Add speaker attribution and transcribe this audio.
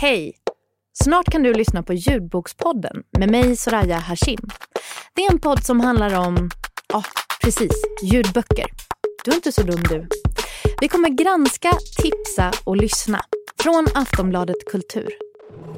Speaker 1: Hej! Snart kan du lyssna på Ljudbokspodden med mig Soraya Hashim. Det är en podd som handlar om, ja precis, ljudböcker. Du är inte så dum du. Vi kommer granska, tipsa och lyssna. Från Aftonbladet Kultur.